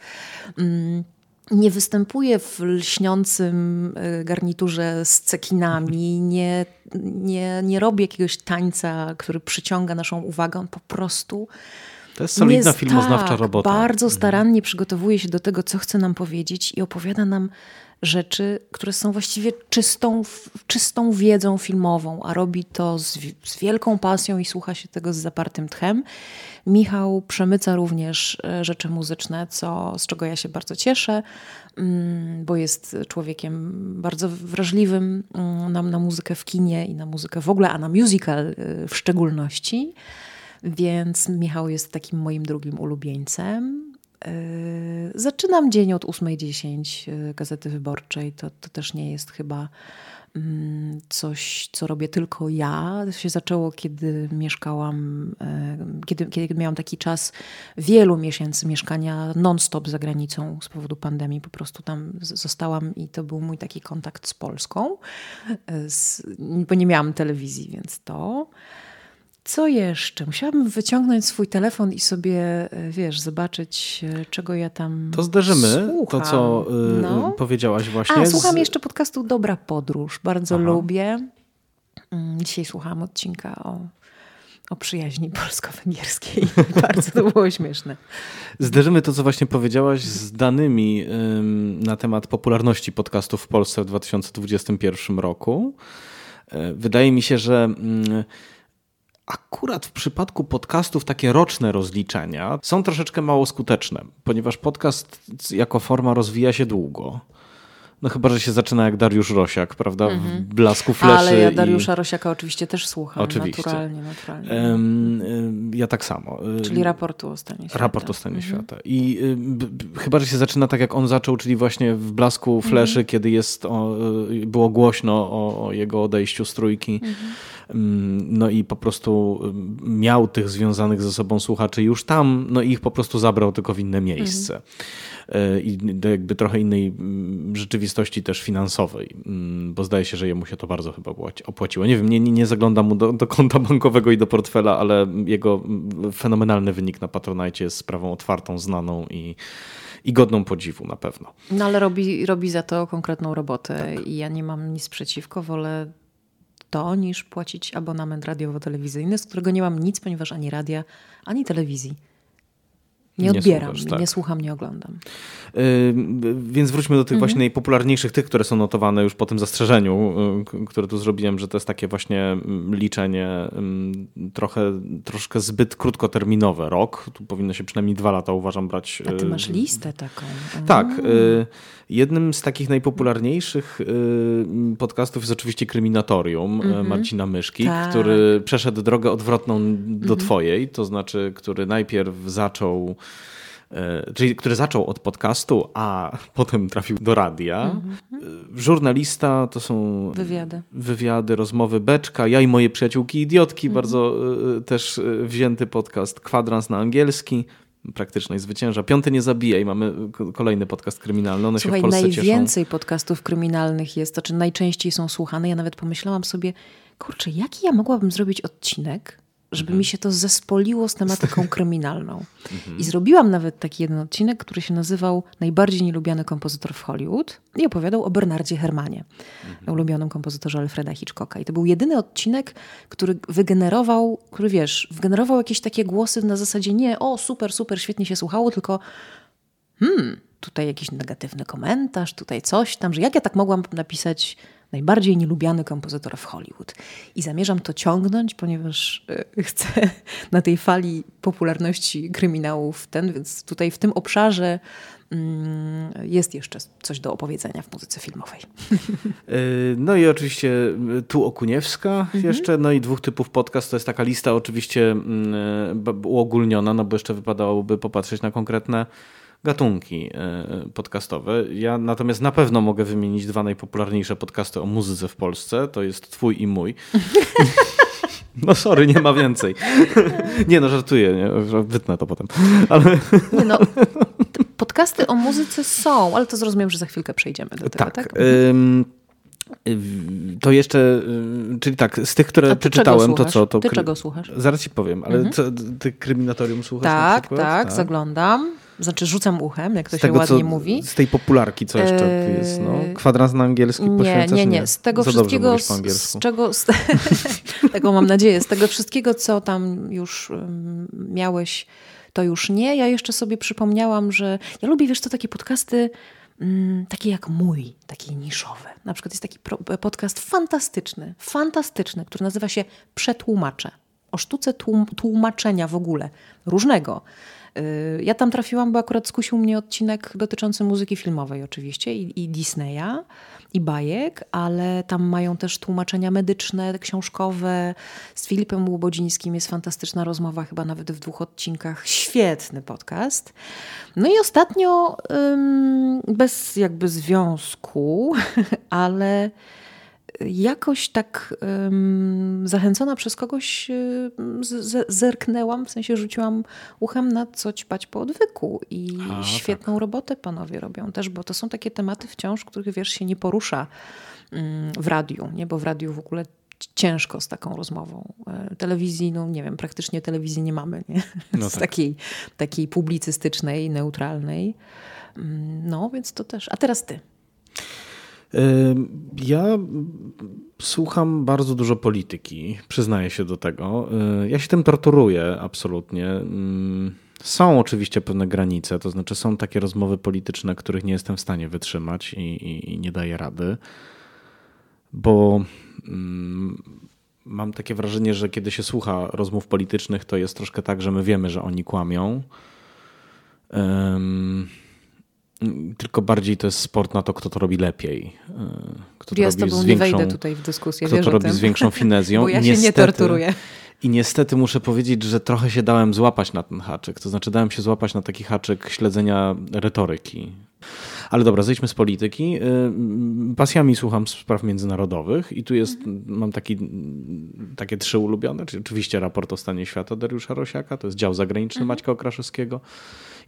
mm, nie występuje w lśniącym garniturze z cekinami, nie, nie, nie robi jakiegoś tańca, który przyciąga naszą uwagę. On po prostu to jest solidna jest, filmoznawcza tak, robota. Bardzo mhm. starannie przygotowuje się do tego, co chce nam powiedzieć i opowiada nam rzeczy, które są właściwie czystą, czystą wiedzą filmową, a robi to z, z wielką pasją i słucha się tego z zapartym tchem. Michał przemyca również e, rzeczy muzyczne, co, z czego ja się bardzo cieszę, mm, bo jest człowiekiem bardzo wrażliwym mm, na, na muzykę w kinie i na muzykę w ogóle, a na musical e, w szczególności. Więc Michał jest takim moim drugim ulubieńcem. Yy, zaczynam dzień od 8.10 yy, Gazety Wyborczej. To, to też nie jest chyba mm, coś, co robię tylko ja. To się zaczęło, kiedy mieszkałam, yy, kiedy, kiedy miałam taki czas wielu miesięcy mieszkania non-stop za granicą z powodu pandemii. Po prostu tam zostałam i to był mój taki kontakt z Polską, z, bo nie miałam telewizji, więc to. Co jeszcze? Musiałabym wyciągnąć swój telefon i sobie, e, wiesz, zobaczyć, e, czego ja tam. To zderzymy słucham. to, co y, no. powiedziałaś właśnie. A, słucham jeszcze podcastu Dobra Podróż. Bardzo Aha. lubię. Mm, dzisiaj słuchałam odcinka o, o przyjaźni polsko-węgierskiej. Bardzo to było śmieszne. Zderzymy to, co właśnie powiedziałaś, z danymi ym, na temat popularności podcastów w Polsce w 2021 roku. Wydaje mi się, że. Ym, Akurat w przypadku podcastów takie roczne rozliczenia są troszeczkę mało skuteczne, ponieważ podcast jako forma rozwija się długo. No chyba, że się zaczyna jak Dariusz Rosiak, prawda? W mhm. blasku fleszy. Ale ja Dariusza i... Rosiaka oczywiście też słucham. Oczywiście. Naturalnie, naturalnie. Um, ja tak samo. Czyli raportu o stanie świata. Raport o stanie mhm. świata. I y, chyba, że się zaczyna tak jak on zaczął, czyli właśnie w blasku fleszy, mhm. kiedy jest o, y, było głośno o, o, jego odejściu z trójki. Mhm. No i po prostu miał tych związanych ze sobą słuchaczy już tam, no i ich po prostu zabrał tylko w inne miejsce. Mhm. E, i do jakby trochę innej mm, rzeczywistości też finansowej, mm, bo zdaje się, że jemu się to bardzo chyba opłaciło. Nie wiem, nie, nie zaglądam mu do, do konta bankowego i do portfela, ale jego mm, fenomenalny wynik na Patronite jest sprawą otwartą, znaną i i godną podziwu na pewno. No ale robi, robi za to konkretną robotę tak. i ja nie mam nic przeciwko, wolę to niż płacić abonament radiowo-telewizyjny, z którego nie mam nic, ponieważ ani radia, ani telewizji nie odbieram, nie, słuchasz, tak. nie słucham, nie oglądam. Yy, więc wróćmy do tych mhm. właśnie najpopularniejszych, tych, które są notowane już po tym zastrzeżeniu, yy, które tu zrobiłem, że to jest takie właśnie liczenie yy, trochę, troszkę zbyt krótkoterminowe. Rok, tu powinno się przynajmniej dwa lata uważam brać. A ty y, masz listę taką. Tak. Y, jednym z takich najpopularniejszych y, podcastów jest oczywiście Kryminatorium mhm. Marcina Myszki, tak. który przeszedł drogę odwrotną do mhm. twojej, to znaczy, który najpierw zaczął czyli który zaczął od podcastu, a potem trafił do radia. Mhm. E, żurnalista to są wywiady, wywiady rozmowy Beczka, ja i moje przyjaciółki idiotki, mhm. bardzo e, też wzięty podcast, kwadrans na angielski, praktycznej zwycięża. Piąty nie zabija i mamy kolejny podcast kryminalny. One Słuchaj, się w Polsce najwięcej cieszą. podcastów kryminalnych jest, to czy najczęściej są słuchane. Ja nawet pomyślałam sobie, kurczę, jaki ja mogłabym zrobić odcinek, żeby mhm. mi się to zespoliło z tematyką kryminalną. Mhm. I zrobiłam nawet taki jeden odcinek, który się nazywał Najbardziej nielubiany kompozytor w Hollywood i opowiadał o Bernardzie Hermanie, mhm. ulubionym kompozytorze Alfreda Hitchcocka. I to był jedyny odcinek, który wygenerował, który wiesz, wygenerował jakieś takie głosy na zasadzie nie, o super, super, świetnie się słuchało, tylko hmm, tutaj jakiś negatywny komentarz, tutaj coś tam, że jak ja tak mogłam napisać najbardziej nielubiany kompozytor w Hollywood. I zamierzam to ciągnąć, ponieważ e, chcę na tej fali popularności kryminałów ten, więc tutaj w tym obszarze mm, jest jeszcze coś do opowiedzenia w muzyce filmowej. No i oczywiście tu Okuniewska mhm. jeszcze, no i dwóch typów podcast. To jest taka lista oczywiście mm, uogólniona, no bo jeszcze wypadałoby popatrzeć na konkretne gatunki e, podcastowe. Ja natomiast na pewno mogę wymienić dwa najpopularniejsze podcasty o muzyce w Polsce. To jest twój i mój. No sorry, nie ma więcej. Nie no, żartuję, nie? wytnę to potem. Ale... Nie no, podcasty o muzyce są, ale to zrozumiem, że za chwilkę przejdziemy do tego, tak? tak? To jeszcze, czyli tak, z tych, które przeczytałem, to co? To ty czego słuchasz? Zaraz ci powiem, ale mhm. co, ty kryminatorium słuchasz tak, tak, tak, zaglądam. Znaczy rzucam uchem, jak to z się tego, ładnie co, mówi. Z tej popularki, co jeszcze eee... jest? No? Kwadrans na angielski nie, poświęcasz? Nie, nie, Z tego Za wszystkiego, z czego, z, tego mam nadzieję, z tego wszystkiego, co tam już um, miałeś, to już nie. Ja jeszcze sobie przypomniałam, że ja lubię, wiesz co, takie podcasty mm, takie jak mój, takie niszowe. Na przykład jest taki podcast fantastyczny, fantastyczny, który nazywa się Przetłumacze. O sztuce tłum tłumaczenia w ogóle, różnego. Y, ja tam trafiłam, bo akurat skusił mnie odcinek dotyczący muzyki filmowej oczywiście i, i Disneya i bajek, ale tam mają też tłumaczenia medyczne, książkowe. Z Filipem Łubodzińskim jest fantastyczna rozmowa, chyba nawet w dwóch odcinkach. Świetny podcast. No i ostatnio, bez jakby związku, ale jakoś tak um, zachęcona przez kogoś um, zerknęłam, w sensie rzuciłam uchem na co ćpać po odwyku i A, świetną tak. robotę panowie robią też, bo to są takie tematy wciąż, których wiesz się nie porusza um, w radiu, nie? bo w radiu w ogóle ciężko z taką rozmową. E, telewizji, no nie wiem, praktycznie telewizji nie mamy, nie? No z tak. takiej, takiej publicystycznej, neutralnej. Mm, no, więc to też. A teraz ty. Ja słucham bardzo dużo polityki, przyznaję się do tego. Ja się tym torturuję absolutnie. Są oczywiście pewne granice, to znaczy są takie rozmowy polityczne, których nie jestem w stanie wytrzymać i, i, i nie daję rady, bo mam takie wrażenie, że kiedy się słucha rozmów politycznych, to jest troszkę tak, że my wiemy, że oni kłamią. Um, tylko bardziej to jest sport na to, kto to robi lepiej. E, kto to ja robi z tobą z większą, nie wejdę tutaj w dyskusję. Kto to robi z większą finezją. Bo ja niestety, się nie torturuję. I niestety muszę powiedzieć, że trochę się dałem złapać na ten haczyk. To znaczy dałem się złapać na taki haczyk śledzenia retoryki. Ale dobra, zejdźmy z polityki. Y, pasjami słucham spraw międzynarodowych i tu jest, mam taki, takie trzy ulubione, czyli oczywiście raport o stanie świata Dariusza Rosiaka, to jest dział zagraniczny mhm. Maćka Okraszewskiego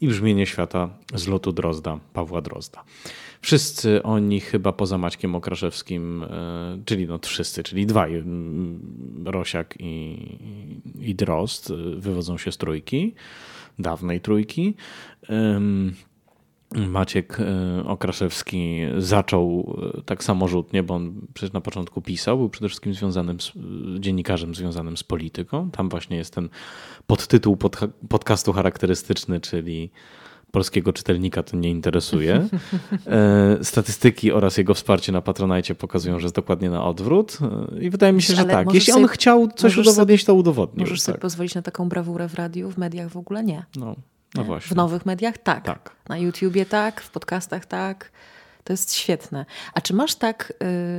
i brzmienie świata z lotu Drozda, Pawła Drozda. Wszyscy oni chyba poza Maćkiem Okraszewskim, e, czyli no wszyscy, czyli dwaj, Rosiak i, i Drozd, wywodzą się z trójki, dawnej trójki. Maciek e, Okraszewski zaczął tak samorzutnie, bo on przecież na początku pisał, był przede wszystkim związanym z, dziennikarzem związanym z polityką. Tam właśnie jest ten podtytuł pod, podcastu charakterystyczny, czyli polskiego czytelnika to nie interesuje. E, statystyki oraz jego wsparcie na Patronajcie pokazują, że jest dokładnie na odwrót. E, I wydaje mi się, że Ale tak. Jeśli on chciał coś udowodnić, to udowodnił. Możesz tak. sobie pozwolić na taką brawurę w radiu, w mediach w ogóle nie. No, no właśnie. W nowych mediach tak. tak. Na YouTubie tak, w podcastach tak. To jest świetne. A czy masz tak,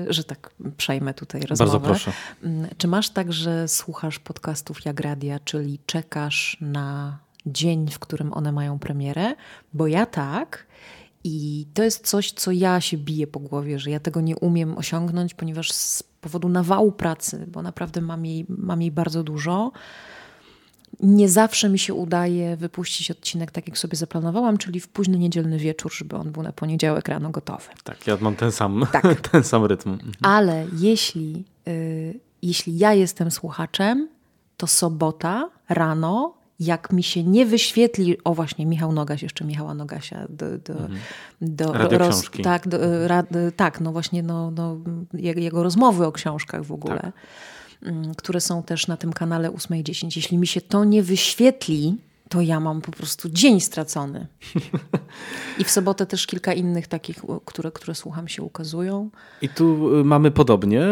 y, że tak przejmę tutaj rozmowę? Bardzo proszę. Mm, czy masz tak, że słuchasz podcastów jak radia, czyli czekasz na dzień, w którym one mają premierę? Bo ja tak. I to jest coś, co ja się biję po głowie, że ja tego nie umiem osiągnąć, ponieważ z powodu nawału pracy, bo naprawdę mam jej, mam jej bardzo dużo, nie zawsze mi się udaje wypuścić odcinek tak, jak sobie zaplanowałam, czyli w późny niedzielny wieczór, żeby on był na poniedziałek rano gotowy. Tak, ja mam ten sam, tak. ten sam rytm. Mhm. Ale jeśli, y, jeśli ja jestem słuchaczem, to sobota rano, jak mi się nie wyświetli, o właśnie Michał Nogaś, jeszcze Michała Nogasia do, do, mhm. do, roz, tak, do, ra, tak, no właśnie no, no, jego rozmowy o książkach w ogóle. Tak. Mm, które są też na tym kanale 8.10. Jeśli mi się to nie wyświetli, to ja mam po prostu dzień stracony. I w sobotę też kilka innych takich, które, które słucham, się ukazują. I tu y, mamy podobnie,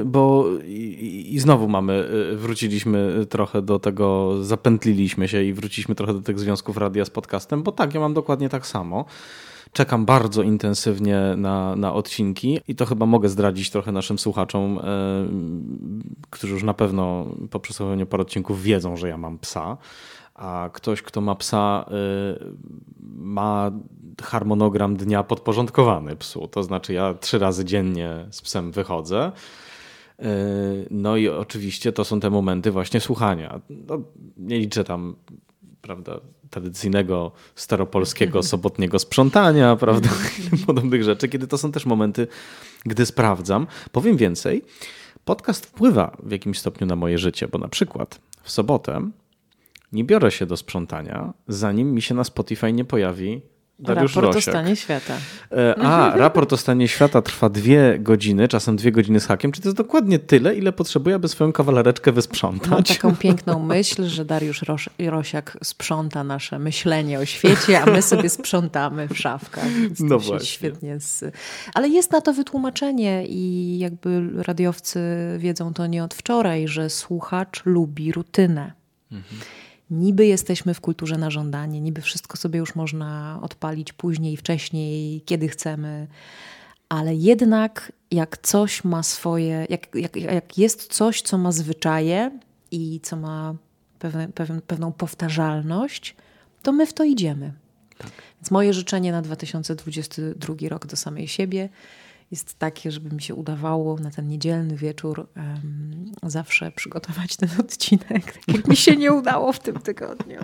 y, bo i, i znowu mamy, y, wróciliśmy trochę do tego, zapętliliśmy się i wróciliśmy trochę do tych związków radia z podcastem, bo tak, ja mam dokładnie tak samo. Czekam bardzo intensywnie na, na odcinki i to chyba mogę zdradzić trochę naszym słuchaczom, którzy już na pewno po przesłuchaniu paru odcinków wiedzą, że ja mam psa a ktoś, kto ma psa, y, ma harmonogram dnia podporządkowany psu. To znaczy, ja trzy razy dziennie z psem wychodzę. Y, no i oczywiście to są te momenty właśnie słuchania. No, nie liczę tam, prawda, tradycyjnego staropolskiego sobotniego sprzątania, prawda, podobnych rzeczy, kiedy to są też momenty, gdy sprawdzam. Powiem więcej, podcast wpływa w jakimś stopniu na moje życie, bo na przykład w sobotę nie biorę się do sprzątania, zanim mi się na Spotify nie pojawi Dariusz raport Rosiak. o stanie świata. E, a, raport o stanie świata trwa dwie godziny, czasem dwie godziny z hakiem, czyli to jest dokładnie tyle, ile potrzebuję, aby swoją kawalereczkę wysprzątać. Mam taką piękną myśl, że Dariusz Ros Rosiak sprząta nasze myślenie o świecie, a my sobie sprzątamy w szafkach. No właśnie. Świetnie z... Ale jest na to wytłumaczenie i jakby radiowcy wiedzą to nie od wczoraj, że słuchacz lubi rutynę. Mhm niby jesteśmy w kulturze na żądanie, niby wszystko sobie już można odpalić później, wcześniej, kiedy chcemy, ale jednak jak coś ma swoje, jak, jak, jak jest coś, co ma zwyczaje i co ma pewne, pewne, pewną powtarzalność, to my w to idziemy. Tak. Więc moje życzenie na 2022 rok do samej siebie jest takie, żeby mi się udawało na ten niedzielny wieczór um, zawsze przygotować ten odcinek, tak jak mi się nie udało w tym tygodniu.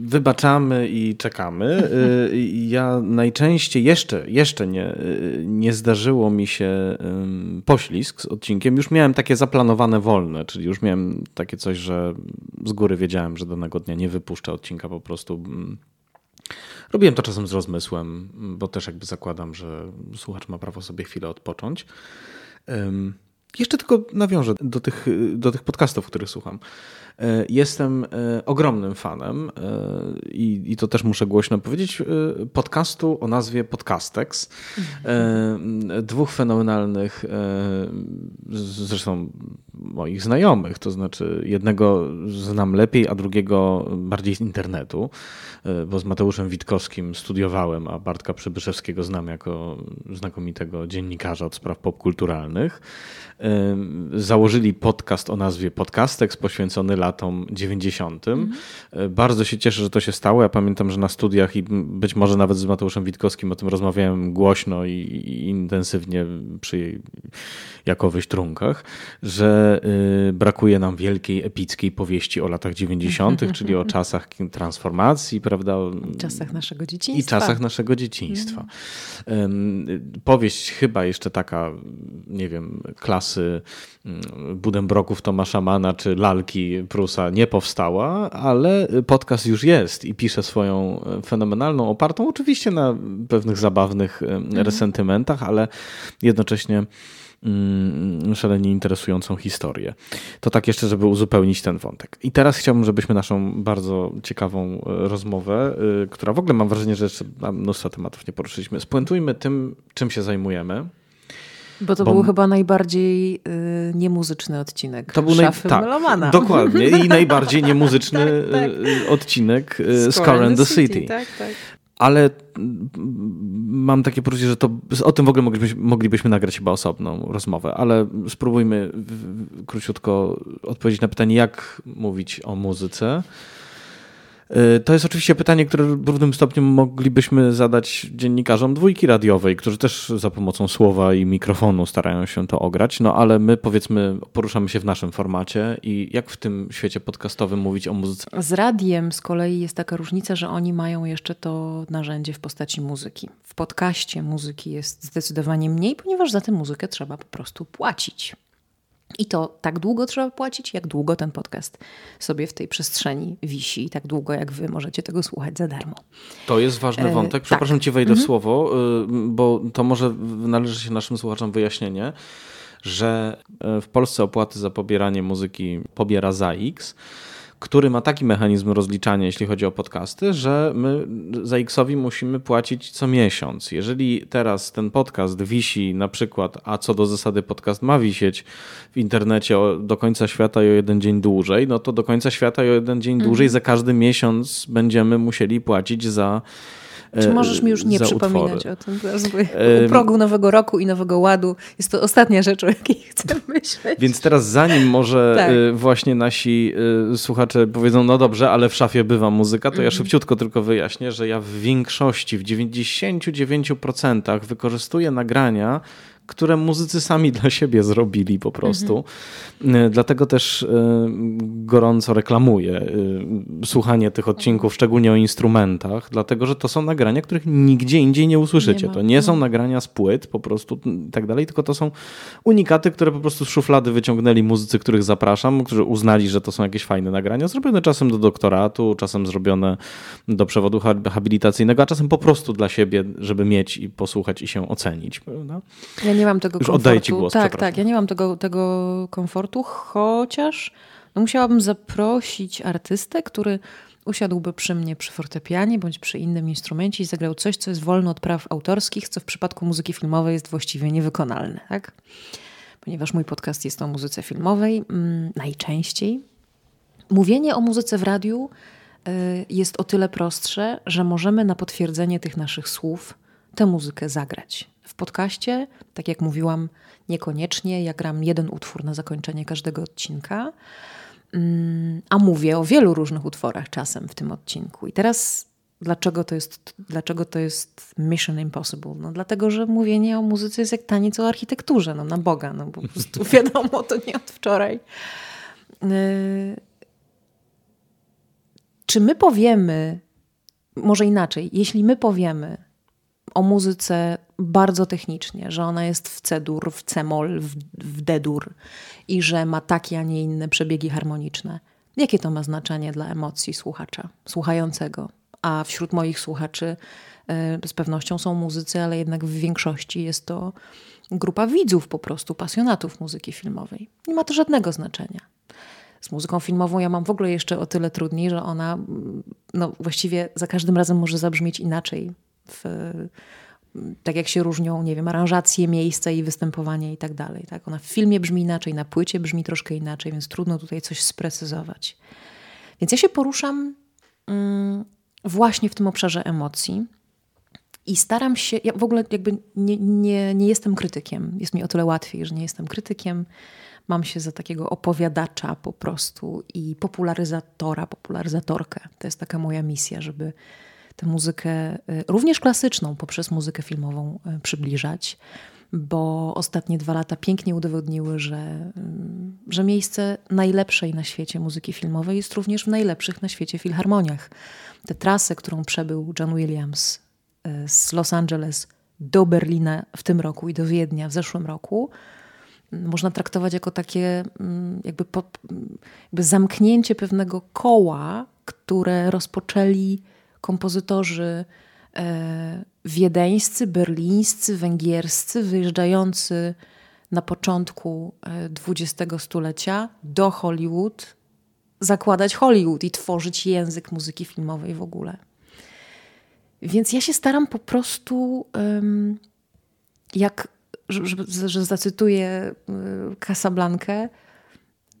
Wybaczamy i czekamy. Y, ja najczęściej jeszcze, jeszcze nie, nie zdarzyło mi się poślizg z odcinkiem. Już miałem takie zaplanowane wolne, czyli już miałem takie coś, że z góry wiedziałem, że danego dnia nie wypuszczę odcinka po prostu Robiłem to czasem z rozmysłem, bo też jakby zakładam, że słuchacz ma prawo sobie chwilę odpocząć. Jeszcze tylko nawiążę do tych, do tych podcastów, których słucham. E, jestem e, ogromnym fanem e, i, to też muszę głośno powiedzieć, podcastu o nazwie Podcastex. Dwóch fenomenalnych, zresztą moich znajomych, to znaczy jednego znam lepiej, a drugiego bardziej z internetu, bo z Mateuszem Witkowskim studiowałem, a Bartka Przybyszewskiego znam jako znakomitego dziennikarza od spraw popkulturalnych. Założyli podcast o nazwie Podcastex poświęcony latom 90. Mhm. Bardzo się cieszę, że to się stało. Ja pamiętam, że na studiach i być może nawet z Mateuszem Witkowskim o tym rozmawiałem głośno i, i intensywnie przy jakowych trunkach, że y, brakuje nam wielkiej, epickiej powieści o latach 90., czyli o czasach transformacji, prawda? I czasach naszego dzieciństwa. I czasach naszego dzieciństwa. Powieść chyba jeszcze taka, nie wiem, klasy mm, Budembroków Tomasza Mana czy Lalki Prusa nie powstała, ale podcast już jest i pisze swoją fenomenalną, opartą oczywiście na pewnych zabawnych mhm. resentymentach, ale jednocześnie Mm, szalenie interesującą historię. To tak jeszcze, żeby uzupełnić ten wątek. I teraz chciałbym, żebyśmy naszą bardzo ciekawą e, rozmowę, e, która w ogóle mam wrażenie, że jeszcze mnóstwo tematów nie poruszyliśmy, spuentujmy tym, czym się zajmujemy. Bo to Bo... był chyba najbardziej y, niemuzyczny odcinek to był szafy naj... tak, Melomana. Dokładnie i najbardziej niemuzyczny tak, tak. Odcinek y, Scar and the City. City. Tak, tak ale mam takie poczucie, że to o tym w ogóle moglibyśmy, moglibyśmy nagrać chyba osobną rozmowę, ale spróbujmy króciutko odpowiedzieć na pytanie, jak mówić o muzyce to jest oczywiście pytanie, które w równym stopniu moglibyśmy zadać dziennikarzom dwójki radiowej, którzy też za pomocą słowa i mikrofonu starają się to ograć, no ale my powiedzmy poruszamy się w naszym formacie i jak w tym świecie podcastowym mówić o muzyce? Z radiem z kolei jest taka różnica, że oni mają jeszcze to narzędzie w postaci muzyki. W podcaście muzyki jest zdecydowanie mniej, ponieważ za tę muzykę trzeba po prostu płacić. I to tak długo trzeba płacić, jak długo ten podcast sobie w tej przestrzeni wisi i tak długo, jak wy możecie tego słuchać za darmo. To jest ważny e, wątek. Przepraszam, tak. ci wejdę w mhm. słowo, y, bo to może należy się naszym słuchaczom wyjaśnienie że e, w Polsce opłaty za pobieranie muzyki pobiera ZAX który ma taki mechanizm rozliczania, jeśli chodzi o podcasty, że my za X-owi musimy płacić co miesiąc. Jeżeli teraz ten podcast wisi na przykład, a co do zasady podcast ma wisieć w internecie do końca świata i o jeden dzień dłużej, no to do końca świata i o jeden dzień dłużej mhm. za każdy miesiąc będziemy musieli płacić za czy możesz mi już nie przypominać o tym? U progu Nowego Roku i Nowego Ładu jest to ostatnia rzecz, o jakiej chcę myśleć. Więc teraz zanim może tak. Y, właśnie nasi y, słuchacze powiedzą, no dobrze, ale w szafie bywa muzyka, to ja mhm. szybciutko tylko wyjaśnię, że ja w większości, w 99% wykorzystuję nagrania, które muzycy sami dla siebie zrobili po prostu. Mhm. Dlatego też e, gorąco reklamuję e, słuchanie tych odcinków, szczególnie o instrumentach, dlatego że to są nagrania, których nigdzie indziej nie usłyszycie. Nie to nie są mhm. nagrania z płyt po prostu i tak dalej, tylko to są unikaty, które po prostu z szuflady wyciągnęli muzycy, których zapraszam, którzy uznali, że to są jakieś fajne nagrania, zrobione czasem do doktoratu, czasem zrobione do przewodu habilitacyjnego, a czasem po prostu dla siebie, żeby mieć i posłuchać i się ocenić. Prawda? Ja nie mam tego Już komfortu. Oddaję ci głos, tak, tak, ja nie mam tego, tego komfortu, chociaż no musiałabym zaprosić artystę, który usiadłby przy mnie przy fortepianie bądź przy innym instrumencie i zagrał coś, co jest wolne od praw autorskich, co w przypadku muzyki filmowej jest właściwie niewykonalne. Tak? Ponieważ mój podcast jest o muzyce filmowej mm, najczęściej. Mówienie o muzyce w radiu y, jest o tyle prostsze, że możemy na potwierdzenie tych naszych słów tę muzykę zagrać. W podcaście, tak jak mówiłam, niekoniecznie. Ja gram jeden utwór na zakończenie każdego odcinka, mm, a mówię o wielu różnych utworach czasem w tym odcinku. I teraz dlaczego to jest, dlaczego to jest Mission Impossible? No dlatego, że mówienie o muzyce jest jak taniec o architekturze, no na Boga, no po prostu wiadomo, to nie od wczoraj. Y, czy my powiemy, może inaczej, jeśli my powiemy, o muzyce bardzo technicznie, że ona jest w C-dur, w C-moll, w, w D-dur i że ma takie, a nie inne przebiegi harmoniczne. Jakie to ma znaczenie dla emocji słuchacza, słuchającego? A wśród moich słuchaczy y, z pewnością są muzycy, ale jednak w większości jest to grupa widzów, po prostu pasjonatów muzyki filmowej. Nie ma to żadnego znaczenia. Z muzyką filmową ja mam w ogóle jeszcze o tyle trudniej, że ona no, właściwie za każdym razem może zabrzmieć inaczej w, tak jak się różnią, nie wiem, aranżacje, miejsca i występowanie i tak dalej. Tak? Ona w filmie brzmi inaczej, na płycie brzmi troszkę inaczej, więc trudno tutaj coś sprecyzować. Więc ja się poruszam mm, właśnie w tym obszarze emocji i staram się, ja w ogóle jakby nie, nie, nie jestem krytykiem, jest mi o tyle łatwiej, że nie jestem krytykiem, mam się za takiego opowiadacza po prostu i popularyzatora, popularyzatorkę. To jest taka moja misja, żeby tę muzykę, y, również klasyczną, poprzez muzykę filmową y, przybliżać, bo ostatnie dwa lata pięknie udowodniły, że, y, że miejsce najlepszej na świecie muzyki filmowej jest również w najlepszych na świecie filharmoniach. Tę trasę, którą przebył John Williams z Los Angeles do Berlina w tym roku i do Wiednia w zeszłym roku, można traktować jako takie mm, jakby, po, jakby zamknięcie pewnego koła, które rozpoczęli kompozytorzy e, wiedeńscy, berlińscy, węgierscy, wyjeżdżający na początku XX e, stulecia do Hollywood, zakładać Hollywood i tworzyć język muzyki filmowej w ogóle. Więc ja się staram po prostu, jak, że, że zacytuję e, Casablankę,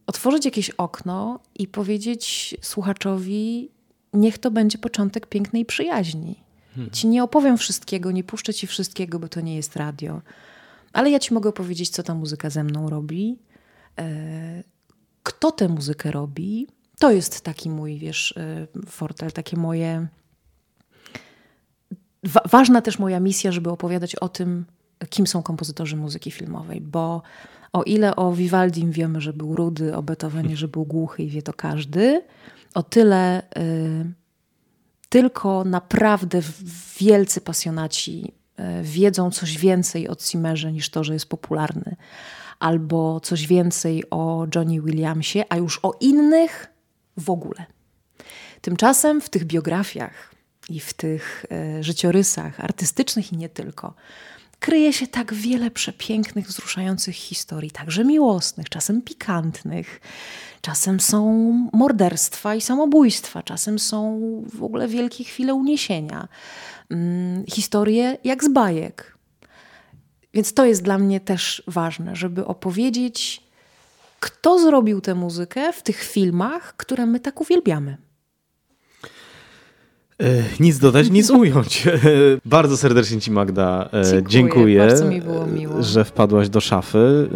otworzyć jakieś okno i powiedzieć słuchaczowi, niech to będzie początek pięknej przyjaźni. Hmm. Ci nie opowiem wszystkiego, nie puszczę ci wszystkiego, bo to nie jest radio. Ale ja ci mogę powiedzieć, co ta muzyka ze mną robi, e, kto tę muzykę robi. To jest taki mój, wiesz, e, fortel, takie moje. Wa ważna też moja misja, żeby opowiadać o tym, kim są kompozytorzy muzyki filmowej, bo o ile o Vivaldim wiemy, że był rudy, o Beethovenie, że był głuchy i wie to każdy, o tyle y, tylko naprawdę wielcy pasjonaci y, wiedzą coś więcej o Zimmerze niż to, że jest popularny, albo coś więcej o Johnny Williamsie, a już o innych w ogóle. Tymczasem w tych biografiach i w tych y, życiorysach artystycznych i nie tylko, kryje się tak wiele przepięknych, wzruszających historii, także miłosnych, czasem pikantnych. Czasem są morderstwa i samobójstwa, czasem są w ogóle wielkie chwile uniesienia. Hmm, historie jak z bajek. Więc to jest dla mnie też ważne, żeby opowiedzieć, kto zrobił tę muzykę w tych filmach, które my tak uwielbiamy. E, nic dodać, nic ująć. E, bardzo serdecznie Ci, Magda, e, dziękuję. dziękuję. Że wpadłaś do szafy.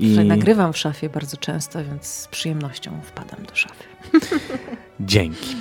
I... Nagrywam w szafie bardzo często, więc z przyjemnością wpadam do szafy. Dzięki.